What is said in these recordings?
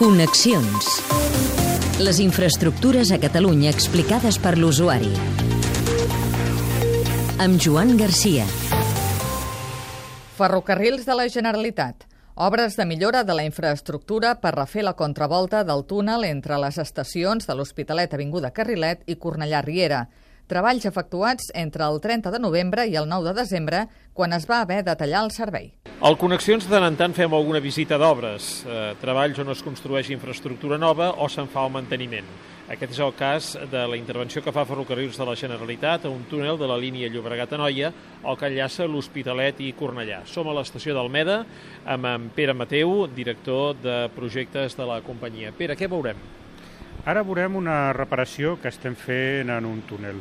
Connexions. Les infraestructures a Catalunya explicades per l'usuari. Amb Joan Garcia. Ferrocarrils de la Generalitat. Obres de millora de la infraestructura per refer la contravolta del túnel entre les estacions de l'Hospitalet Avinguda Carrilet i Cornellà Riera. Treballs efectuats entre el 30 de novembre i el 9 de desembre, quan es va haver de tallar el servei. Al Connexions de tant en tant fem alguna visita d'obres, eh, treballs on es construeix infraestructura nova o se'n fa el manteniment. Aquest és el cas de la intervenció que fa Ferrocarrils de la Generalitat a un túnel de la línia Llobregat-Anoia, el que enllaça l'Hospitalet i Cornellà. Som a l'estació d'Almeda amb en Pere Mateu, director de projectes de la companyia. Pere, què veurem? Ara veurem una reparació que estem fent en un túnel.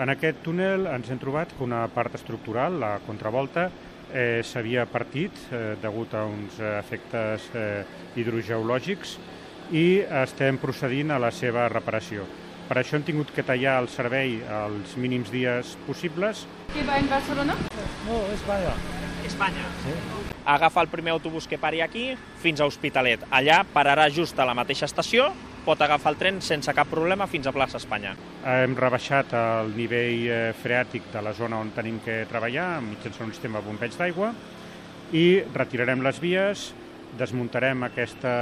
En aquest túnel ens hem trobat que una part estructural, la contravolta, eh, s'havia partit eh, degut a uns efectes eh, hidrogeològics i estem procedint a la seva reparació. Per això hem tingut que tallar el servei als mínims dies possibles. Qui va en Barcelona? No, Espanya. Espanya. Sí. Agafa el primer autobús que pari aquí fins a Hospitalet. Allà pararà just a la mateixa estació, pot agafar el tren sense cap problema fins a plaça Espanya. Hem rebaixat el nivell eh, freàtic de la zona on tenim que treballar mitjançant un sistema de bombeig d'aigua i retirarem les vies, desmuntarem aquesta,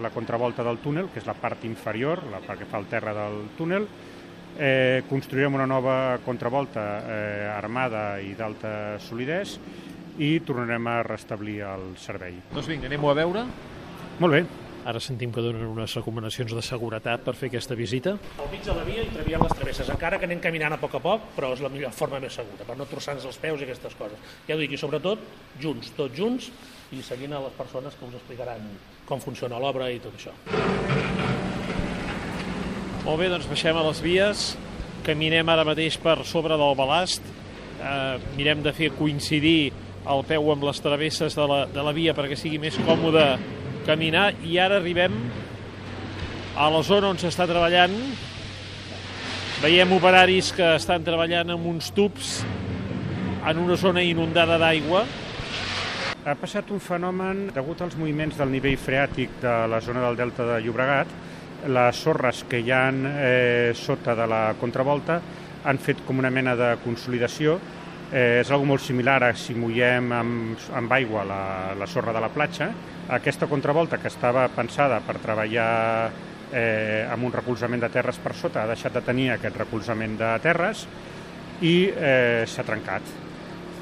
la contravolta del túnel, que és la part inferior, la part que fa el terra del túnel, eh, construirem una nova contravolta eh, armada i d'alta solidesa i tornarem a restablir el servei. Doncs vinga, anem-ho a veure. Molt bé. Ara sentim que donen unes recomanacions de seguretat per fer aquesta visita. Al mig de la via i traviem les travesses, encara que anem caminant a poc a poc, però és la millor forma més segura, per no trossar-nos els peus i aquestes coses. Ja ho dic, i sobretot, junts, tots junts, i seguint a les persones que us explicaran com funciona l'obra i tot això. Molt bé, doncs baixem a les vies, caminem ara mateix per sobre del balast, eh, mirem de fer coincidir el peu amb les travesses de la, de la via perquè sigui més còmode caminar i ara arribem a la zona on s'està treballant. Veiem operaris que estan treballant amb uns tubs en una zona inundada d'aigua. Ha passat un fenomen degut als moviments del nivell freàtic de la zona del delta de Llobregat. Les sorres que hi han eh, sota de la contravolta han fet com una mena de consolidació Eh, és algo molt similar a si mullem amb, amb aigua la, la sorra de la platja. Aquesta contravolta, que estava pensada per treballar eh, amb un recolzament de terres per sota, ha deixat de tenir aquest recolzament de terres i eh, s'ha trencat.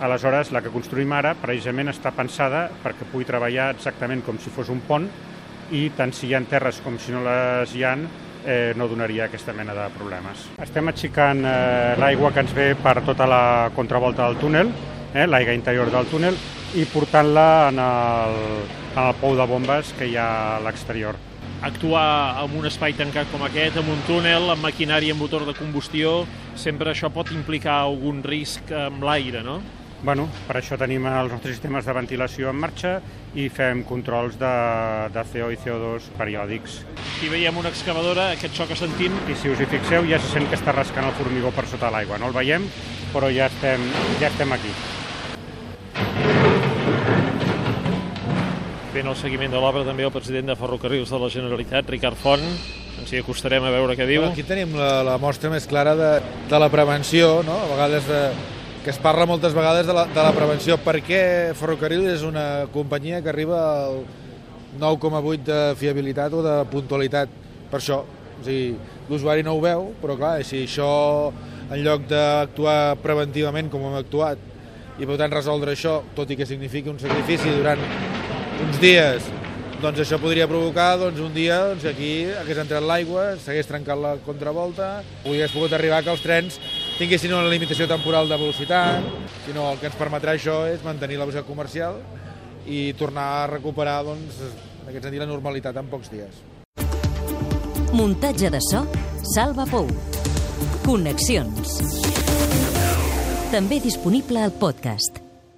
Aleshores, la que construïm ara, precisament, està pensada perquè pugui treballar exactament com si fos un pont i tant si hi ha terres com si no les hi ha, eh, no donaria aquesta mena de problemes. Estem aixecant eh, l'aigua que ens ve per tota la contravolta del túnel, eh, l'aigua interior del túnel, i portant-la en, el, en el pou de bombes que hi ha a l'exterior. Actuar en un espai tancat com aquest, en un túnel, amb maquinària amb motor de combustió, sempre això pot implicar algun risc amb l'aire, no? Bueno, per això tenim els nostres sistemes de ventilació en marxa i fem controls de, de CO i CO2 periòdics. Aquí veiem una excavadora, aquest so que sentim. I si us hi fixeu ja se sent que està rascant el formigó per sota l'aigua. No el veiem, però ja estem, ja estem aquí. Fent el seguiment de l'obra també el president de Ferrocarrils de la Generalitat, Ricard Font. Ens hi acostarem a veure què diu. Aquí tenim la, la mostra més clara de, de la prevenció, no? a vegades de, que es parla moltes vegades de la, de la prevenció. Per què Ferrocarril és una companyia que arriba al 9,8 de fiabilitat o de puntualitat? Per això, o sigui, l'usuari no ho veu, però clar, si això en lloc d'actuar preventivament com hem actuat i per tant resoldre això, tot i que signifiqui un sacrifici durant uns dies doncs això podria provocar doncs, un dia doncs, aquí hagués entrat l'aigua, s'hagués trencat la contravolta, hagués pogut arribar que els trens tinguessin una limitació temporal de velocitat, sinó el que ens permetrà això és mantenir la velocitat comercial i tornar a recuperar, doncs, en aquest sentit, la normalitat en pocs dies. Muntatge de so, Salva Pou. Connexions. També disponible al podcast.